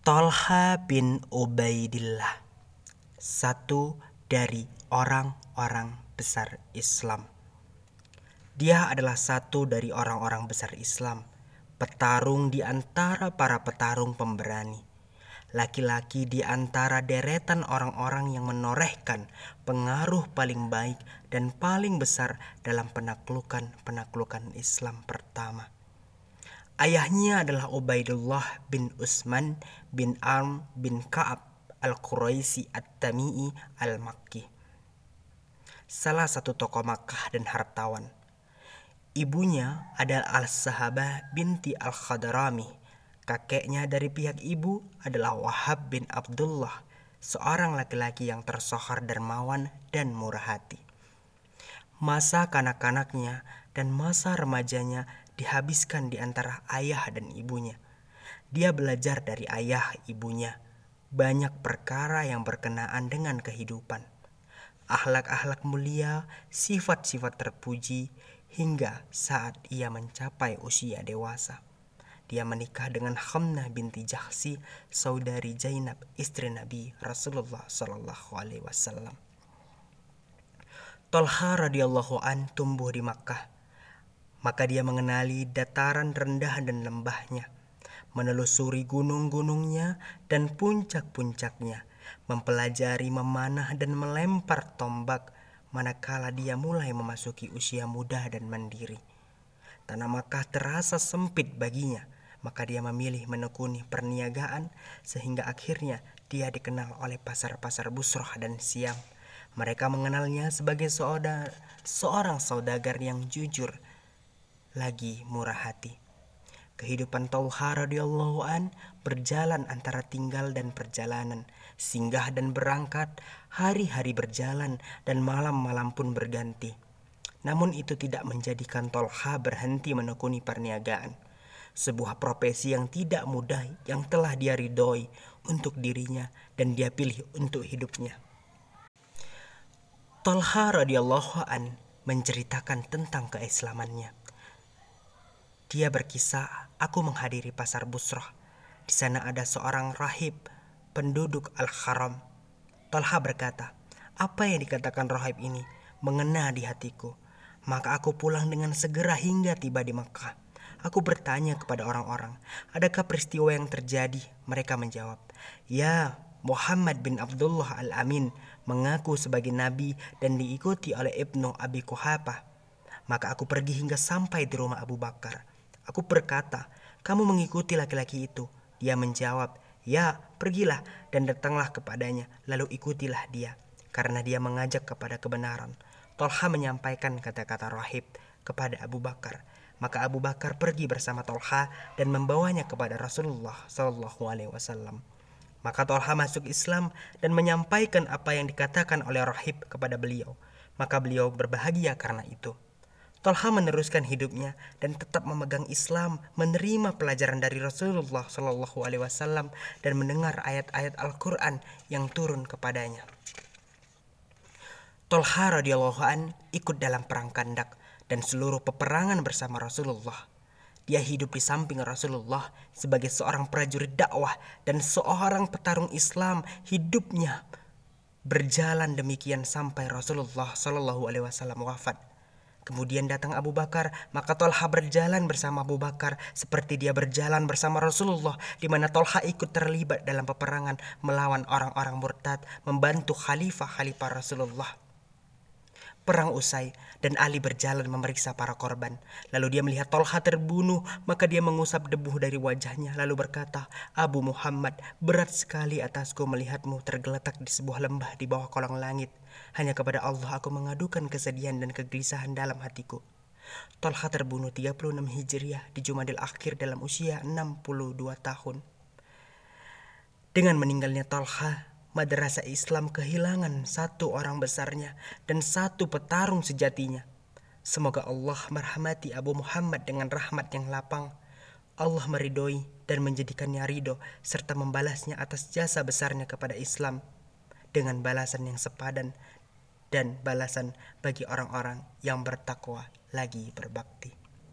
Tolha bin Ubaidillah, satu dari orang-orang besar Islam. Dia adalah satu dari orang-orang besar Islam, petarung di antara para petarung pemberani laki-laki di antara deretan orang-orang yang menorehkan pengaruh paling baik dan paling besar dalam penaklukan-penaklukan Islam pertama. Ayahnya adalah Ubaidullah bin Usman bin Arm bin Ka'ab al-Quraisi at-Tami'i al-Makki. Salah satu tokoh Makkah dan hartawan. Ibunya adalah Al-Sahabah binti Al-Khadrami Kakeknya dari pihak ibu adalah Wahab bin Abdullah, seorang laki-laki yang tersohor dermawan dan murah hati. Masa kanak-kanaknya dan masa remajanya dihabiskan di antara ayah dan ibunya. Dia belajar dari ayah ibunya banyak perkara yang berkenaan dengan kehidupan. Akhlak-akhlak mulia, sifat-sifat terpuji, hingga saat ia mencapai usia dewasa. Dia menikah dengan Hamnah binti Jahsi, saudari Zainab, istri Nabi Rasulullah Shallallahu Alaihi Wasallam. Tolha radhiyallahu an tumbuh di Makkah. Maka dia mengenali dataran rendah dan lembahnya, menelusuri gunung-gunungnya dan puncak-puncaknya, mempelajari memanah dan melempar tombak manakala dia mulai memasuki usia muda dan mandiri. Tanah Makkah terasa sempit baginya, maka dia memilih menekuni perniagaan sehingga akhirnya dia dikenal oleh pasar-pasar Busroh dan Siam. Mereka mengenalnya sebagai seorang, saudagar yang jujur lagi murah hati. Kehidupan Tauha radhiyallahu an berjalan antara tinggal dan perjalanan, singgah dan berangkat, hari-hari berjalan dan malam-malam pun berganti. Namun itu tidak menjadikan Tolha berhenti menekuni perniagaan sebuah profesi yang tidak mudah yang telah dia ridhoi untuk dirinya dan dia pilih untuk hidupnya. Talha radhiyallahu an menceritakan tentang keislamannya. Dia berkisah, aku menghadiri pasar Busrah. Di sana ada seorang rahib penduduk Al-Haram. Talha berkata, apa yang dikatakan rahib ini mengena di hatiku. Maka aku pulang dengan segera hingga tiba di Makkah. Aku bertanya kepada orang-orang, adakah peristiwa yang terjadi? Mereka menjawab, ya Muhammad bin Abdullah al-Amin mengaku sebagai nabi dan diikuti oleh Ibnu Abi Kuhafah. Maka aku pergi hingga sampai di rumah Abu Bakar. Aku berkata, kamu mengikuti laki-laki itu. Dia menjawab, ya pergilah dan datanglah kepadanya, lalu ikutilah dia. Karena dia mengajak kepada kebenaran. Tolha menyampaikan kata-kata rahib kepada Abu Bakar. Maka Abu Bakar pergi bersama Tolha dan membawanya kepada Rasulullah Shallallahu Alaihi Wasallam. Maka Tolha masuk Islam dan menyampaikan apa yang dikatakan oleh rahib kepada beliau. Maka beliau berbahagia karena itu. Tolha meneruskan hidupnya dan tetap memegang Islam, menerima pelajaran dari Rasulullah Shallallahu Alaihi Wasallam dan mendengar ayat-ayat Al-Quran yang turun kepadanya. Tolha radhiyallahu an ikut dalam perang kandak dan seluruh peperangan bersama Rasulullah. Dia hidup di samping Rasulullah sebagai seorang prajurit dakwah dan seorang petarung Islam. Hidupnya berjalan demikian sampai Rasulullah Shallallahu Alaihi Wasallam wafat. Kemudian datang Abu Bakar, maka Tolha berjalan bersama Abu Bakar seperti dia berjalan bersama Rasulullah, di mana Tolha ikut terlibat dalam peperangan melawan orang-orang murtad, membantu khalifah-khalifah Rasulullah. Perang usai dan Ali berjalan memeriksa para korban. Lalu dia melihat Tolha terbunuh, maka dia mengusap debu dari wajahnya lalu berkata, Abu Muhammad, berat sekali atasku melihatmu tergeletak di sebuah lembah di bawah kolong langit. Hanya kepada Allah aku mengadukan kesedihan dan kegelisahan dalam hatiku. Tolha terbunuh 36 Hijriah di Jumadil Akhir dalam usia 62 tahun. Dengan meninggalnya Tolha, madrasah Islam kehilangan satu orang besarnya dan satu petarung sejatinya. Semoga Allah merahmati Abu Muhammad dengan rahmat yang lapang. Allah meridoi dan menjadikannya ridho serta membalasnya atas jasa besarnya kepada Islam dengan balasan yang sepadan dan balasan bagi orang-orang yang bertakwa lagi berbakti.